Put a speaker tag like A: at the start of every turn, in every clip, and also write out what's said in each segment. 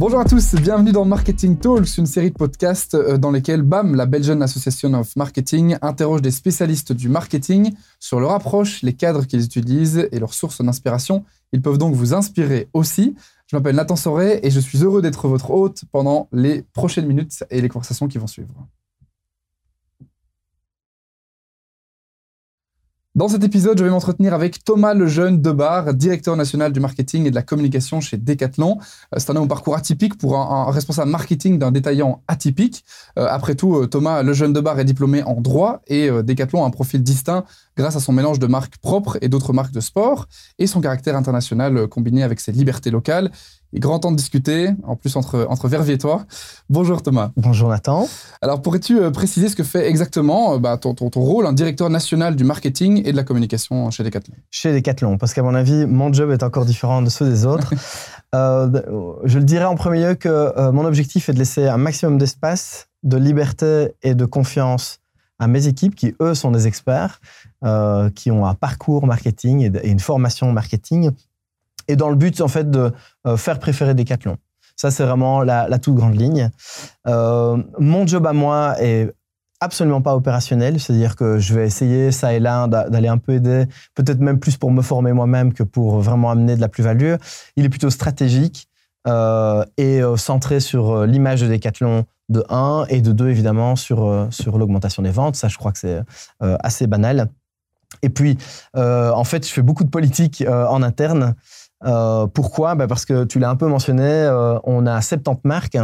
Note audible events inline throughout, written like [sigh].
A: Bonjour à tous, bienvenue dans Marketing Talks, une série de podcasts euh, dans lesquels BAM, la Belgian Association of Marketing, interroge des spécialistes du marketing sur leur approche, les cadres qu'ils utilisent et leurs sources d'inspiration. Ils peuvent donc vous inspirer aussi. Je m'appelle Nathan Soré et je suis heureux d'être votre hôte pendant les prochaines minutes et les conversations qui vont suivre. Dans cet épisode, je vais m'entretenir avec Thomas Lejeune Debar, directeur national du marketing et de la communication chez Decathlon. Euh, c'est un homme au parcours atypique pour un, responsable marketing d'un détaillant atypique. Euh, après tout, euh, Thomas Lejeune Debar est diplômé en droit et Decathlon a un profil distinct grâce à son mélange de marques propres et d'autres marques de sport et son caractère international combiné avec ses libertés locales. Il est grand temps de discuter, en plus entre, entre Verviers et toi. Bonjour Thomas.
B: Bonjour Nathan.
A: Alors pourrais-tu euh, préciser ce que fait exactement euh, bah, ton, ton, rôle, un directeur national du marketing et de la communication chez Decathlon?
B: Chez Decathlon, parce qu'à mon avis, mon job est encore différent de ceux des autres. [laughs] euh, je le dirais en premier lieu que euh, mon objectif est de laisser un maximum d'espace, de liberté et de confiance à mes équipes qui, eux, sont des experts, euh, qui ont un parcours marketing et, et une formation marketing et dans le but en fait de euh, faire préférer Decathlon. Ça, c'est vraiment la, toute grande ligne. Euh, mon job à moi est absolument pas opérationnel, c'est-à-dire que je vais essayer ça et là d'aller un peu aider, peut-être même plus pour me former moi-même que pour vraiment amener de la plus-value. Il est plutôt stratégique euh, et centré sur l'image de Decathlon de 1 et de 2 évidemment sur, sur l'augmentation des ventes. Ça, je crois que c'est assez banal. Et puis, en fait, je fais beaucoup de politique en interne. Euh, pourquoi? Bah Parce que tu l'as un peu mentionné, euh, on a 70 marques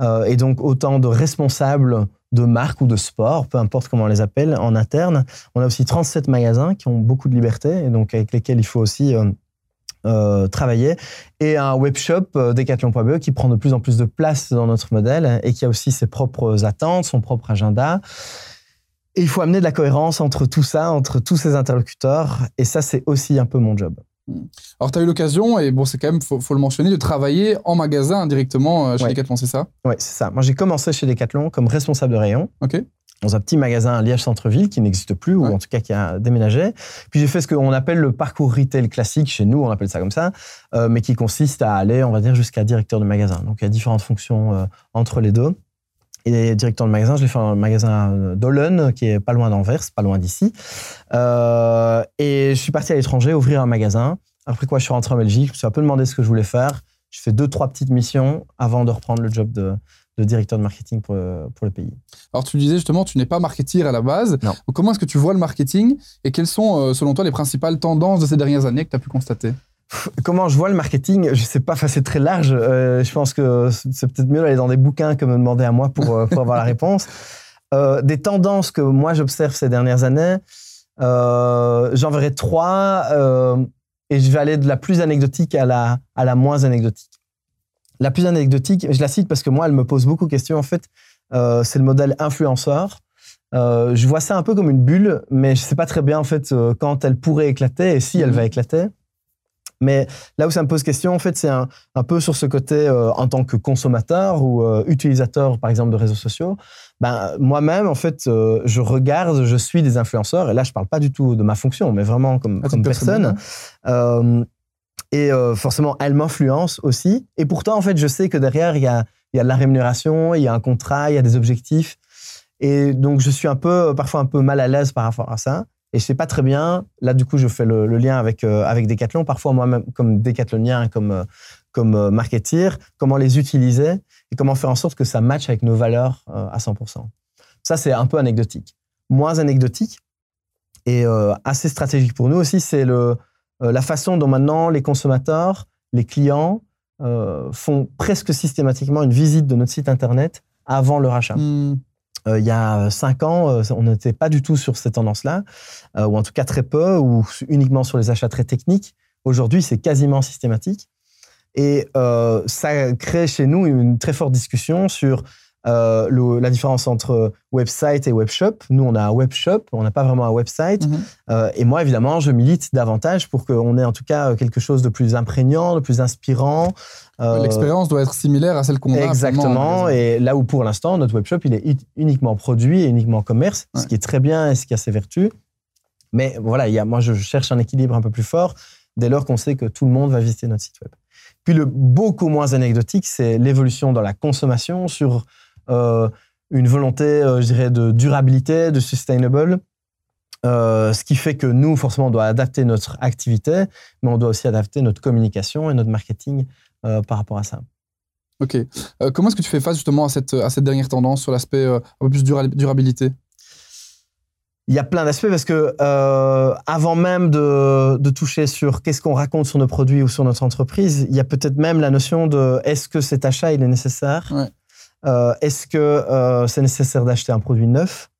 B: euh, et donc autant de responsables de marques ou de sport, peu importe comment on les appelle, en interne. On a aussi 37 magasins qui ont beaucoup de liberté et donc avec lesquels il faut aussi travailler. Et un webshop, Decathlon.be, qui prend de plus en plus de place dans notre modèle et qui a aussi ses propres attentes, son propre agenda. Et il faut amener de la cohérence entre tout ça, entre tous ces interlocuteurs. Et ça, c'est aussi un peu mon job.
A: Alors, tu as eu l'occasion, et bon, c'est quand même, faut, faut le mentionner, de travailler en magasin directement euh, chez Decathlon, c'est ça?
B: Oui, c'est ça. Moi, j'ai commencé chez Decathlon comme responsable de rayon.
A: OK.
B: Dans un petit magasin à Liège Centre-Ville qui n'existe plus, ou en tout cas qui a déménagé. Puis j'ai fait ce qu'on appelle le parcours retail classique, chez nous on appelle ça comme ça, euh, mais qui consiste à aller, on va dire, jusqu'à directeur de magasin. Donc il y a différentes fonctions euh, entre les deux. Et directeur de magasin, je l'ai fait dans le magasin d'Ollen, qui est pas loin d'Anvers, pas loin d'ici. Euh, et je suis parti à l'étranger ouvrir un magasin. Après quoi, je suis rentré en Belgique. Je me suis un peu demandé ce que je voulais faire. Je fais deux, trois petites missions avant de reprendre le job de, directeur de marketing pour, pour, le pays.
A: Alors, tu disais justement, tu n'es pas marketeer à la base.
B: Non.
A: comment est-ce que tu vois le marketing et quelles sont, euh, selon toi, les principales tendances de ces dernières années que tu as pu constater? [laughs]
B: Comment je vois le marketing Je sais pas, c'est très large. Euh, je pense que c'est peut-être mieux d'aller dans des bouquins que me demander à moi pour, euh, pour avoir la réponse. Euh, des tendances que moi j'observe ces dernières années, j'en verrai trois et je vais aller de la plus anecdotique à la, à la moins anecdotique. La plus anecdotique, je la cite parce que moi elle me pose beaucoup de questions en fait, c'est le modèle influenceur. je vois ça un peu comme une bulle, mais je sais pas très bien en fait quand elle pourrait éclater et si elle mmh. va éclater. Mais là où ça me pose question, en fait, c'est un, peu sur ce côté euh, en tant que consommateur ou euh, utilisateur, par exemple, de réseaux sociaux. Ben, moi-même, en fait, euh, je regarde, je suis des influenceurs, et là, je parle pas du tout de ma fonction, mais vraiment comme, comme personne. et forcément, elle m'influence aussi. Et pourtant, en fait, je sais que derrière, il y a, y a de la rémunération, il y a un contrat, il y a des objectifs. Et donc, je suis un peu, parfois un peu mal à l'aise par rapport à ça. Et je sais pas très bien. Là, du coup, je fais le, lien avec euh, avec Decathlon. Parfois, moi-même, comme décathlonien, comme euh, comme euh, marketeer, comment les utiliser et comment faire en sorte que ça matche avec nos valeurs à 100%. Ça, c'est un peu anecdotique. Moins anecdotique et assez stratégique pour nous aussi, c'est le la façon dont maintenant les consommateurs, les clients font presque systématiquement une visite de notre site internet avant leur achat. Hmm. Euh, il y a cinq ans, euh, on n'était pas du tout sur cette tendance-là, euh, ou en tout cas très peu, ou uniquement sur les achats très techniques. Aujourd'hui, c'est quasiment systématique. Et ça crée chez nous une très forte discussion sur euh, la différence entre website et webshop. Nous, on a un webshop, on n'a pas vraiment un website. Mhm. Euh, et moi, évidemment, je milite davantage pour qu'on ait en tout cas quelque chose de plus imprégnant, de plus inspirant.
A: Euh, L'expérience doit être similaire à celle qu'on a.
B: Exactement. Et là où pour l'instant, notre webshop, il est uniquement produit et uniquement commerce, ce qui est très bien et ce qui a ses vertus. Mais voilà, il y a, moi, je cherche un équilibre un peu plus fort dès lors qu'on sait que tout le monde va visiter notre site web. Puis le beaucoup moins anecdotique, c'est l'évolution dans la consommation sur une volonté, euh, je dirais, de durabilité, de sustainable. Euh, ce qui fait que nous, forcément, on doit adapter notre activité, mais on doit aussi adapter notre communication et notre marketing par rapport à ça.
A: Ok. comment est-ce que tu fais face justement à cette, à cette dernière tendance sur l'aspect un peu plus durabilité?
B: Il y a plein d'aspects parce que euh, avant même de, de toucher sur qu'est-ce qu'on raconte sur nos produits ou sur notre entreprise, il y a peut-être même la notion de est-ce que cet achat il est nécessaire? Euh, Est-ce que euh, c'est nécessaire d'acheter un produit neuf?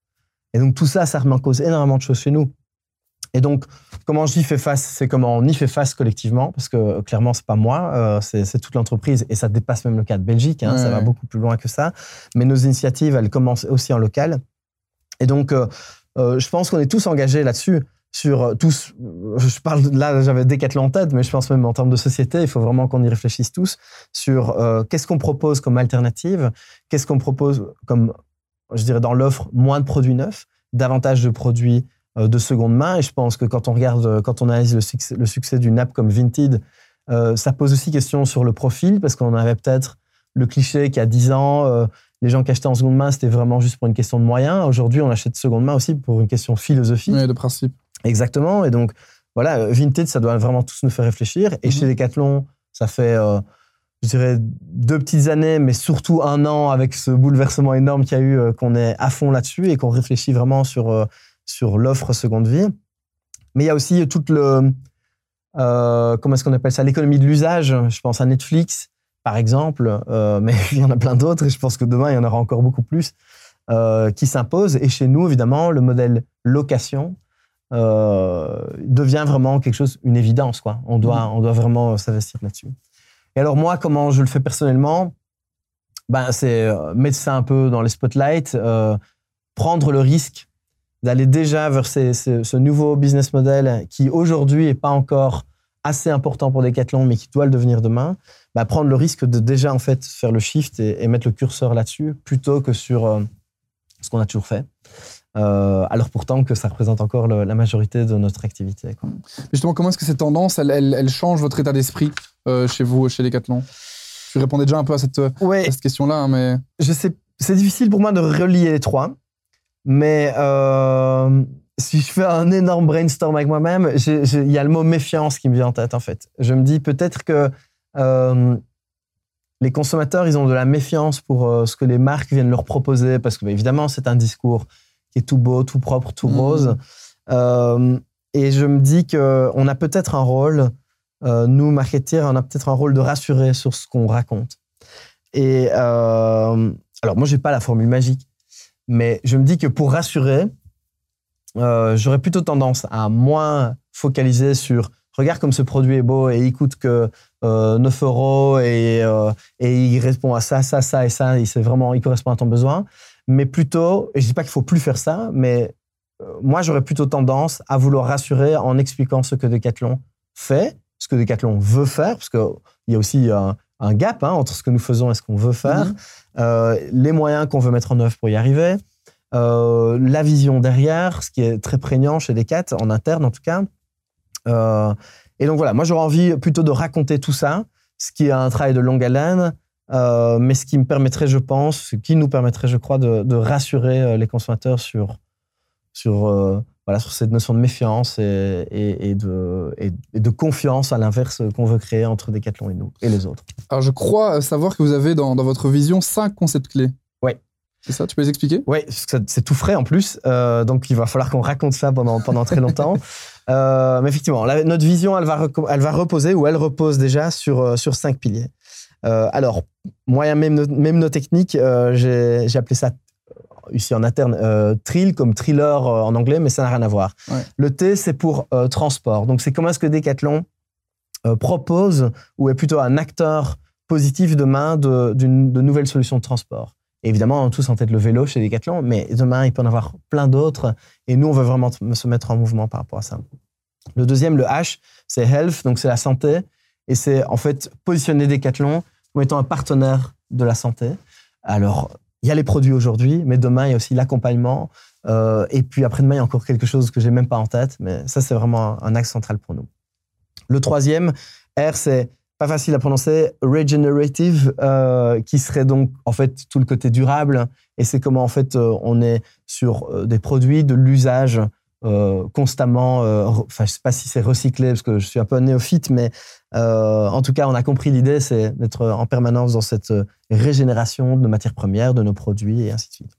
B: Et donc tout ça, ça remet en cause énormément de choses chez nous. Et donc, comment j'y fais face? C'est comment on y fait face collectivement, parce que clairement, c'est pas moi, c'est toute l'entreprise, et ça dépasse même le cas de Belgique, hein, ça va beaucoup plus loin que ça. Mais nos initiatives, elles commencent aussi en local. Et donc, euh, je pense qu'on est tous engagés là-dessus. Sur euh, tous, je parle là, j'avais Decathlon en tête, mais je pense même en termes de société, il faut vraiment qu'on y réfléchisse tous sur euh, qu'est-ce qu'on propose comme alternative, qu'est-ce qu'on propose comme, je dirais, dans l'offre, moins de produits neufs, davantage de produits de seconde main. Et je pense que quand on regarde, quand on analyse le succès, le succès d'une app comme Vinted, ça pose aussi question sur le profil, parce qu'on avait peut-être le cliché qu'il y a 10 ans, les gens qui achetaient en seconde main, c'était vraiment juste pour une question de moyens. Aujourd'hui, on achète seconde main aussi pour une question philosophique.
A: Oui, de principe.
B: Exactement. Et donc, voilà, Vinted, ça doit vraiment tous nous faire réfléchir. Et mhm. chez Decathlon, ça fait, euh, je dirais, deux petites années, mais surtout un an avec ce bouleversement énorme qu'il y a eu, euh, qu'on est à fond là-dessus et qu'on réfléchit vraiment sur, euh, sur l'offre seconde vie. Mais il y a aussi toute le, comment est-ce qu'on appelle ça, l'économie de l'usage. Je pense à Netflix par exemple, euh, mais [laughs] il y en a plein d'autres et je pense que demain, il y en aura encore beaucoup plus euh, qui s'imposent. Et chez nous, évidemment, le modèle location euh, devient vraiment quelque chose, une évidence. Quoi. On, doit, mmh. on doit vraiment s'investir là-dessus. Et alors moi, comment je le fais personnellement? Ben, C'est mettre ça un peu dans les spotlights, prendre le risque d'aller déjà vers ce nouveau business model qui aujourd'hui n'est pas encore assez important pour Decathlon, mais qui doit le devenir demain, bah, prendre le risque de déjà en fait faire le shift et, mettre le curseur là-dessus plutôt que sur euh, ce qu'on a toujours fait. Euh, alors pourtant que ça représente encore la majorité de notre activité.
A: Justement, comment est-ce que cette tendance, elle, elle, change votre état d'esprit euh, chez vous, chez Decathlon? Tu répondais déjà un peu à cette, cette question-là, hein, mais...
B: Je sais, c'est difficile pour moi de relier les trois, mais si je fais un énorme brainstorm avec moi-même, il y a le mot méfiance qui me vient en tête, en fait. Je me dis peut-être que euh, les consommateurs, ils ont de la méfiance pour euh, ce que les marques viennent leur proposer, parce que, bah, évidemment, c'est un discours qui est tout beau, tout propre, tout mmh. rose. Euh, et je me dis qu'on a peut-être un rôle, nous, marketeurs, on a peut-être un rôle de rassurer sur ce qu'on raconte. Et alors, moi, je n'ai pas la formule magique, mais je me dis que pour rassurer, euh, j'aurais plutôt tendance à moins focaliser sur regarde comme ce produit est beau et il coûte que 9 euh, euros et, euh, et, il répond à ça, ça, ça et ça, il, vraiment, il correspond à ton besoin. Mais plutôt, et je dis pas qu'il faut plus faire ça, mais moi j'aurais plutôt tendance à vouloir rassurer en expliquant ce que Decathlon fait, ce que Decathlon veut faire, parce qu'il y a aussi un, gap hein, entre ce que nous faisons et ce qu'on veut faire, mm-hmm. les moyens qu'on veut mettre en œuvre pour y arriver. Euh, la vision derrière, ce qui est très prégnant chez Decat, en interne en tout cas. Euh, et donc voilà, moi j'aurais envie plutôt de raconter tout ça, ce qui est un travail de longue haleine, euh, mais ce qui me permettrait, je pense, ce qui nous permettrait, je crois, de, rassurer les consommateurs sur, sur, voilà, sur cette notion de méfiance et, de, confiance, à l'inverse, qu'on veut créer entre Decathlon et nous, et les autres.
A: Alors je crois savoir que vous avez dans votre vision cinq concepts clés. C'est ça, tu peux les expliquer?
B: Oui, c'est tout frais en plus, euh, donc il va falloir qu'on raconte ça pendant, pendant très longtemps. [laughs] euh, mais effectivement, notre vision, elle va, elle va reposer, ou elle repose déjà sur, euh, sur cinq piliers. Euh, alors, moyen même, même techniques, euh, j'ai appelé ça ici en interne trill, comme thriller en anglais, mais ça n'a rien à voir. Le T, c'est pour transport. Donc, c'est comment est-ce que Decathlon propose, ou est plutôt un acteur positif demain de, de nouvelles solutions de transport évidemment, on a tous en tête le vélo chez Decathlon, mais demain, il peut en avoir plein d'autres. Et nous, on veut vraiment se mettre en mouvement par rapport à ça. Le deuxième, le H, c'est health, donc c'est la santé. Et c'est en fait positionner Decathlon comme étant un partenaire de la santé. Alors, il y a les produits aujourd'hui, mais demain, il y a aussi l'accompagnement. Euh, et puis après-demain, il y a encore quelque chose que j'ai même pas en tête, mais ça, c'est vraiment un axe central pour nous. Le troisième, R, c'est pas facile à prononcer, regenerative, euh, qui serait donc en fait tout le côté durable. Et c'est comment en fait euh, on est sur euh, des produits de l'usage constamment. Enfin, je sais pas si c'est recyclé parce que je suis un peu néophyte, mais en tout cas, on a compris l'idée, c'est d'être en permanence dans cette régénération de matières premières, de nos produits et ainsi de suite.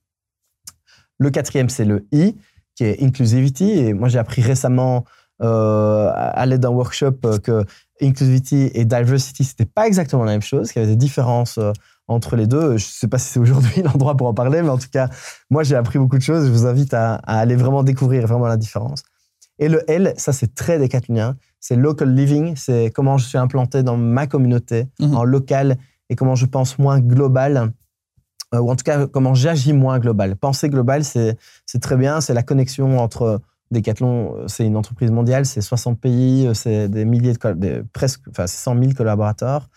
B: Le quatrième, c'est le I, qui est inclusivity. Et moi, j'ai appris récemment à l'aide d'un workshop que inclusivity et diversity, c'était pas exactement la même chose, qu'il y avait des différences euh, entre les deux. Je sais pas si c'est aujourd'hui [laughs] l'endroit pour en parler, mais en tout cas, moi, j'ai appris beaucoup de choses. Je vous invite à, aller vraiment découvrir vraiment la différence. Et le L, ça, c'est très décathlonien. C'est local living. C'est comment je suis implanté dans ma communauté, mhm. en local, et comment je pense moins global. Euh, ou en tout cas, comment j'agis moins global. Penser global, c'est très bien. C'est la connexion entre Decathlon, euh, c'est une entreprise mondiale, c'est 60 pays, euh, c'est des milliers de, presque, enfin, 100 000 collaborateurs.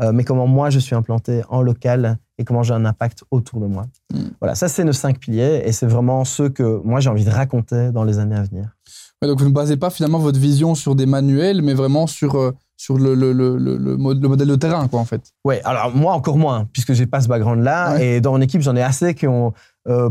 B: Euh, mais comment moi je suis implanté en local et comment j'ai un impact autour de moi. Hmm. Voilà, ça c'est nos cinq piliers et c'est vraiment ceux que moi j'ai envie de raconter dans les années à venir.
A: donc vous ne basez pas finalement votre vision sur des manuels, mais vraiment sur, sur le, le, le, le, modèle de terrain, quoi, en fait.
B: Oui, alors moi encore moins, puisque j'ai pas ce background-là. Et dans mon équipe, j'en ai assez qui ont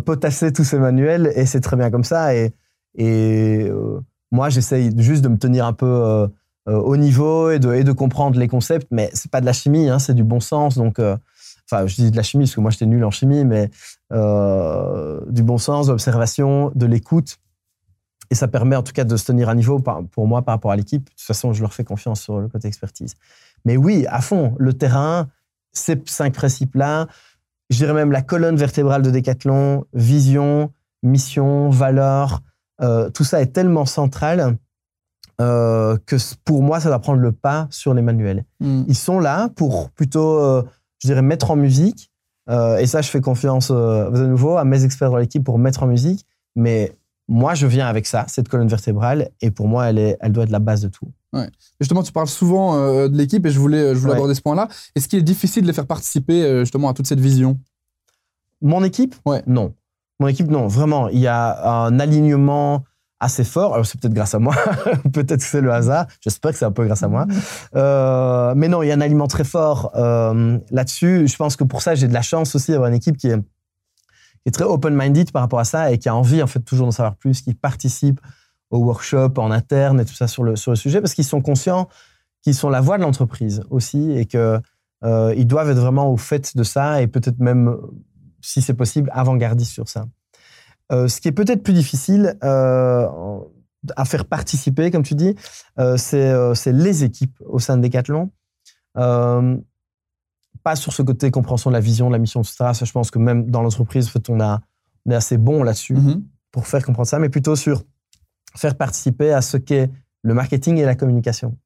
B: potassé tous ces manuels et c'est très bien comme ça. Et et euh, moi, j'essaye juste de me tenir un peu euh, euh, au niveau et de, comprendre les concepts, mais c'est pas de la chimie, hein, c'est du bon sens. Donc, enfin, je dis de la chimie parce que moi, j'étais nul en chimie, mais du bon sens, de l'observation, de l'écoute. Et ça permet en tout cas de se tenir à niveau pour moi par rapport à l'équipe. De toute façon, je leur fais confiance sur le côté expertise. Mais oui, à fond, le terrain, ces cinq principes-là, je dirais même la colonne vertébrale de Decathlon, vision, mission, valeur, euh, tout ça est tellement central euh, que pour moi, ça doit prendre le pas sur les manuels. Hmm. Ils sont là pour plutôt, euh, je dirais, mettre en musique. et ça, je fais confiance de nouveau à mes experts dans l'équipe pour mettre en musique. Mais moi, je viens avec ça, cette colonne vertébrale, et pour moi, elle, est, elle doit être la base de tout.
A: Ouais. Justement, tu parles souvent de l'équipe, et je voulais, je voulais aborder ce point-là. Est-ce qu'il est difficile de les faire participer justement à toute cette vision?
B: Mon équipe?
A: Ouais.
B: Non. Mon équipe, non, vraiment, il y a un alignement assez fort. Alors, c'est peut-être grâce à moi, [laughs] peut-être que c'est le hasard. J'espère que c'est un peu grâce à moi. Euh, mais non, il y a un aliment très fort euh, là-dessus. Je pense que pour ça, j'ai de la chance aussi d'avoir une équipe qui est, très open-minded par rapport à ça et qui a envie, en fait, toujours d'en savoir plus, qui participe aux workshops en interne et tout ça sur le, sujet parce qu'ils sont conscients qu'ils sont la voix de l'entreprise aussi et qu'ils euh, doivent être vraiment au fait de ça et peut-être même si c'est possible, avant-gardiste sur ça. Euh, ce qui est peut-être plus difficile euh, à faire participer, comme tu dis, euh, c'est les équipes au sein de Decathlon. pas sur ce côté compréhension de la vision, de la mission, etc. Ça, je pense que même dans l'entreprise, en fait, on, a, on est assez bon là-dessus mm-hmm. pour faire comprendre ça, mais plutôt sur faire participer à ce qu'est le marketing et la communication.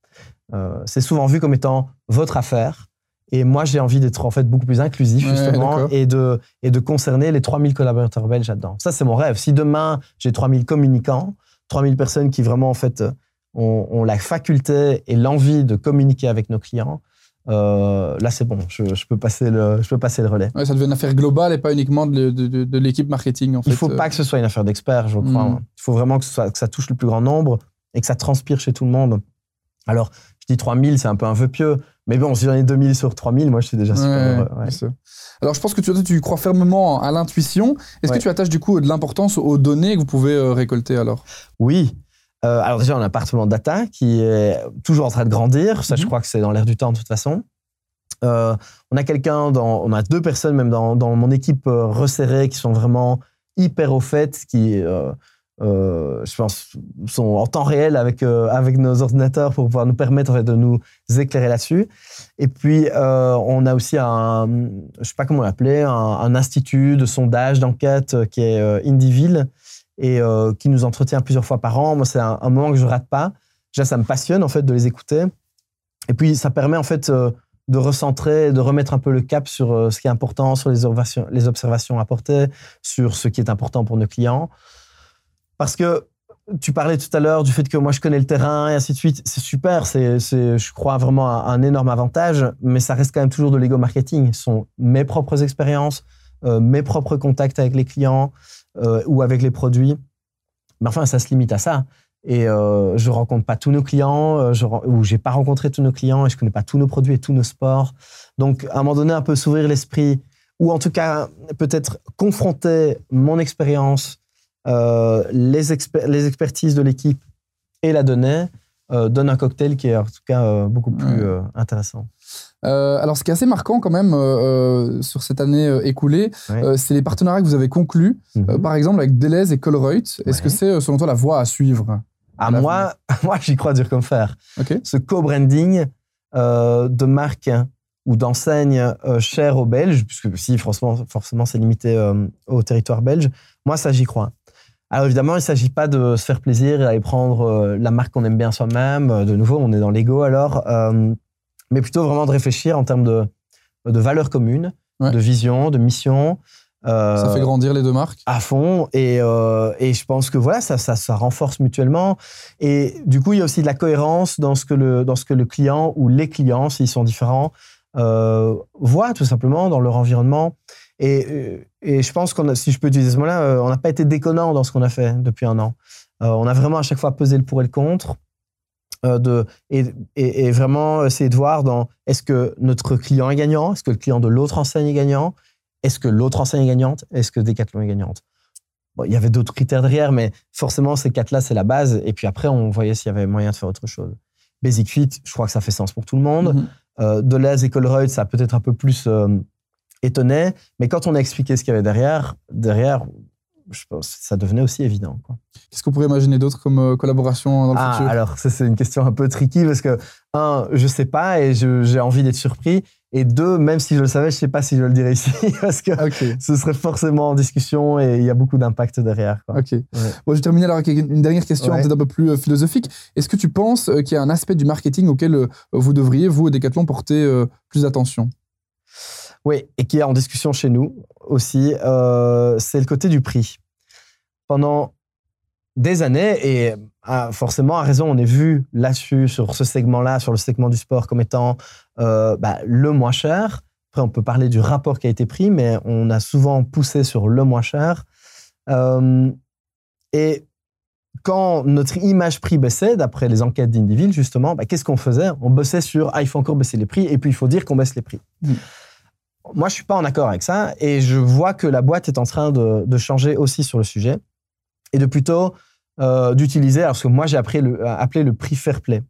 B: c'est souvent vu comme étant votre affaire et moi, j'ai envie d'être en fait beaucoup plus inclusif, justement, et, de, et de concerner les 3000 collaborateurs belges là-dedans. Ça, c'est mon rêve. Si demain, j'ai 3000 communicants, 3000 personnes qui vraiment, en fait, ont, la faculté et l'envie de communiquer avec nos clients, euh, là, c'est bon, je, je, peux passer le, je peux passer le relais.
A: Ouais, ça devient une affaire globale et pas uniquement de, de, de l'équipe marketing. En
B: fait. Il ne faut pas que ce soit une affaire d'experts, je crois. Mm. Il faut vraiment que, ce soit, que ça touche le plus grand nombre et que ça transpire chez tout le monde. Alors, je dis 3000, c'est un peu un vœu pieux, mais bon, si j'en ai 2000 sur 3000, moi, je suis déjà super heureux.
A: Alors, je pense que tu, tu crois fermement à l'intuition. Est-ce que tu attaches du coup de l'importance aux données que vous pouvez euh, récolter alors?
B: Oui. Euh, alors déjà, on a un appartement data qui est toujours en train de grandir. Ça, je mhm. crois que c'est dans l'air du temps de toute façon. Euh, on a quelqu'un, on a deux personnes même dans, dans mon équipe resserrée qui sont vraiment hyper au fait, qui euh, je pense, sont en temps réel avec, euh, avec nos ordinateurs pour pouvoir nous permettre de nous éclairer là-dessus. Et puis, euh, on a aussi un, je sais pas comment l'appeler, un, institut de sondage, d'enquête qui est Indiville et qui nous entretient plusieurs fois par an. Moi, c'est un, moment que je rate pas. Déjà, ça me passionne en fait de les écouter. Et puis, ça permet en fait de recentrer, de remettre un peu le cap sur ce qui est important, sur les observations apportées, sur ce qui est important pour nos clients. Parce que tu parlais tout à l'heure du fait que moi je connais le terrain et ainsi de suite. C'est super, c'est, je crois vraiment un, énorme avantage, mais ça reste quand même toujours de l'ego marketing. Ce sont mes propres expériences, euh, mes propres contacts avec les clients euh, ou avec les produits. Mais enfin, ça se limite à ça. et euh, je rencontre pas tous nos clients, euh, je, ou j'ai pas rencontré tous nos clients et je connais pas tous nos produits et tous nos sports. Donc, à un moment donné, un peu s'ouvrir l'esprit, ou en tout cas, peut-être confronter mon expérience, euh, les, les expertises de l'équipe et la donnée, euh, donne un cocktail qui est en tout cas euh, beaucoup plus euh, intéressant.
A: alors, ce qui est assez marquant quand même sur cette année écoulée, c'est les partenariats que vous avez conclus, mhm. par exemple avec Deleuze et Colruyt. Est-ce que c'est selon toi la voie à suivre
B: à moi, [laughs] moi j'y crois dur comme fer. Ce co-branding de marque ou d'enseigne chère aux Belges, puisque si forcément, forcément c'est limité au territoire belge, moi ça j'y crois. Alors évidemment, il ne s'agit pas de se faire plaisir et d'aller prendre euh, la marque qu'on aime bien soi-même. Euh, de nouveau, on est dans l'ego alors. Euh, mais plutôt vraiment de réfléchir en termes de, de valeurs communes, de vision, de mission.
A: ça fait grandir les deux marques
B: À fond. Et, et je pense que voilà, ça, ça, ça, renforce mutuellement. Et du coup, il y a aussi de la cohérence dans ce que le, dans ce que le client ou les clients, s'ils sont différents, voient tout simplement dans leur environnement. Et, et je pense qu'on si je peux utiliser ce mot-là, euh, on n'a pas été déconnant dans ce qu'on a fait depuis un an. Euh, on a vraiment à chaque fois pesé le pour et le contre. Euh, de, et, et, vraiment essayer de voir dans est-ce que notre client est gagnant, est-ce que le client de l'autre enseigne est gagnant, est-ce que l'autre enseigne est gagnante, est-ce que Decathlon est gagnante? Bon, il y avait d'autres critères derrière, mais forcément ces quatre-là c'est la base. Et puis après on voyait s'il y avait moyen de faire autre chose. Basic Fit, je crois que ça fait sens pour tout le monde. Mm -hmm. Deleuze et Colruyt, ça a peut-être un peu plus étonnait. Mais quand on a expliqué ce qu'il y avait derrière, derrière, je pense, ça devenait aussi évident.
A: Qu'est-ce qu'on pourrait imaginer d'autre comme euh, collaboration dans le
B: ah,
A: futur?
B: Alors, ça, c'est une question un peu tricky parce que, un, je sais pas et j'ai envie d'être surpris. Et deux, même si je le savais, je sais pas si je le dirais ici [laughs] parce que ce serait forcément en discussion et il y a beaucoup d'impact derrière. Quoi.
A: Ok. Bon, je vais terminer alors avec une dernière question peut-être un peu plus euh, philosophique. Est-ce que tu penses euh, qu'il y a un aspect du marketing auquel vous devriez, vous, Decathlon, porter plus d'attention
B: oui, et qui est en discussion chez nous aussi, euh, c'est le côté du prix. Pendant des années, et ah, forcément à raison, on est vu là-dessus, sur ce segment-là, sur le segment du sport comme étant euh, bah, le moins cher. Après, on peut parler du rapport qui a été pris, mais on a souvent poussé sur le moins cher. Euh, et quand notre image prix baissait, d'après les enquêtes d'Indiville, justement, bah, qu'est-ce qu'on faisait? On bossait sur ah, il faut encore baisser les prix, et puis il faut dire qu'on baisse les prix. Mmh moi, je suis pas en accord avec ça et je vois que la boîte est en train de, changer aussi sur le sujet et de plutôt euh, d'utiliser, parce que moi, j'ai appris le, appelé le prix fair play.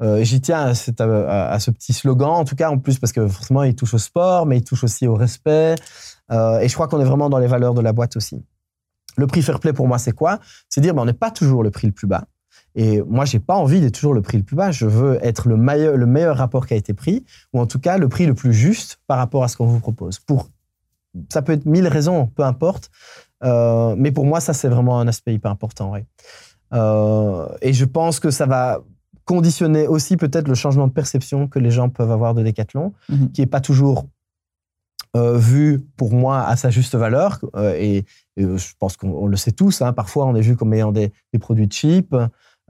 B: Euh, J'y tiens à, ce petit slogan, en tout cas, en plus, parce que forcément, il touche au sport, mais il touche aussi au respect. Euh, et je crois qu'on est vraiment dans les valeurs de la boîte aussi. Le prix fair play, pour moi, c'est quoi? C'est dire, ben, on n'est pas toujours le prix le plus bas. Et moi, j'ai pas envie d'être toujours le prix le plus bas. Je veux être le meilleur, le meilleur rapport qui a été pris, ou en tout cas le prix le plus juste par rapport à ce qu'on vous propose. Pour, ça peut être mille raisons, peu importe. Euh, mais pour moi, ça, c'est vraiment un aspect hyper important. Euh, et je pense que ça va conditionner aussi peut-être le changement de perception que les gens peuvent avoir de Decathlon, mhm. qui est pas toujours euh, vu pour moi à sa juste valeur. et, je pense qu'on le sait tous. Hein, parfois, on est vu comme ayant des, des produits cheap.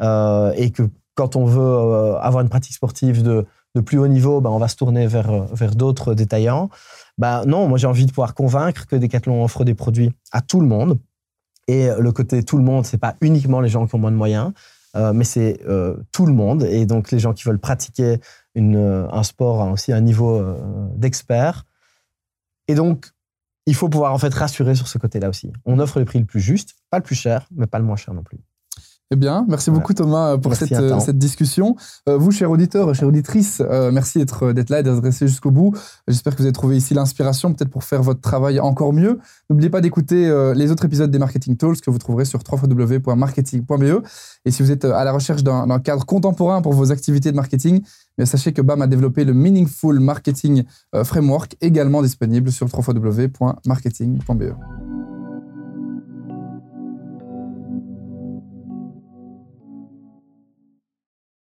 B: Euh, et que quand on veut euh, avoir une pratique sportive de, plus haut niveau, ben, on va se tourner vers, euh, vers d'autres détaillants. Ben, non, moi j'ai envie de pouvoir convaincre que Decathlon offre des produits à tout le monde. Et le côté tout le monde, c'est pas uniquement les gens qui ont moins de moyens, mais c'est tout le monde. Et donc les gens qui veulent pratiquer un sport à aussi un niveau d'expert. Et donc, il faut pouvoir en fait rassurer sur ce côté-là aussi. On offre le prix le plus juste, pas le plus cher, mais pas le moins cher non plus.
A: Eh bien, merci beaucoup Thomas pour cette, euh, cette, discussion. Euh, vous, chers auditeurs, chères auditrices, euh, merci d'être là et d'être restés jusqu'au bout. J'espère que vous avez trouvé ici l'inspiration peut-être pour faire votre travail encore mieux. N'oubliez pas d'écouter les autres épisodes des Marketing Tools que vous trouverez sur www.marketing.be. Et si vous êtes à la recherche d'un cadre contemporain pour vos activités de marketing, mais sachez que BAM a développé le Meaningful Marketing Framework, également disponible sur www.marketing.be.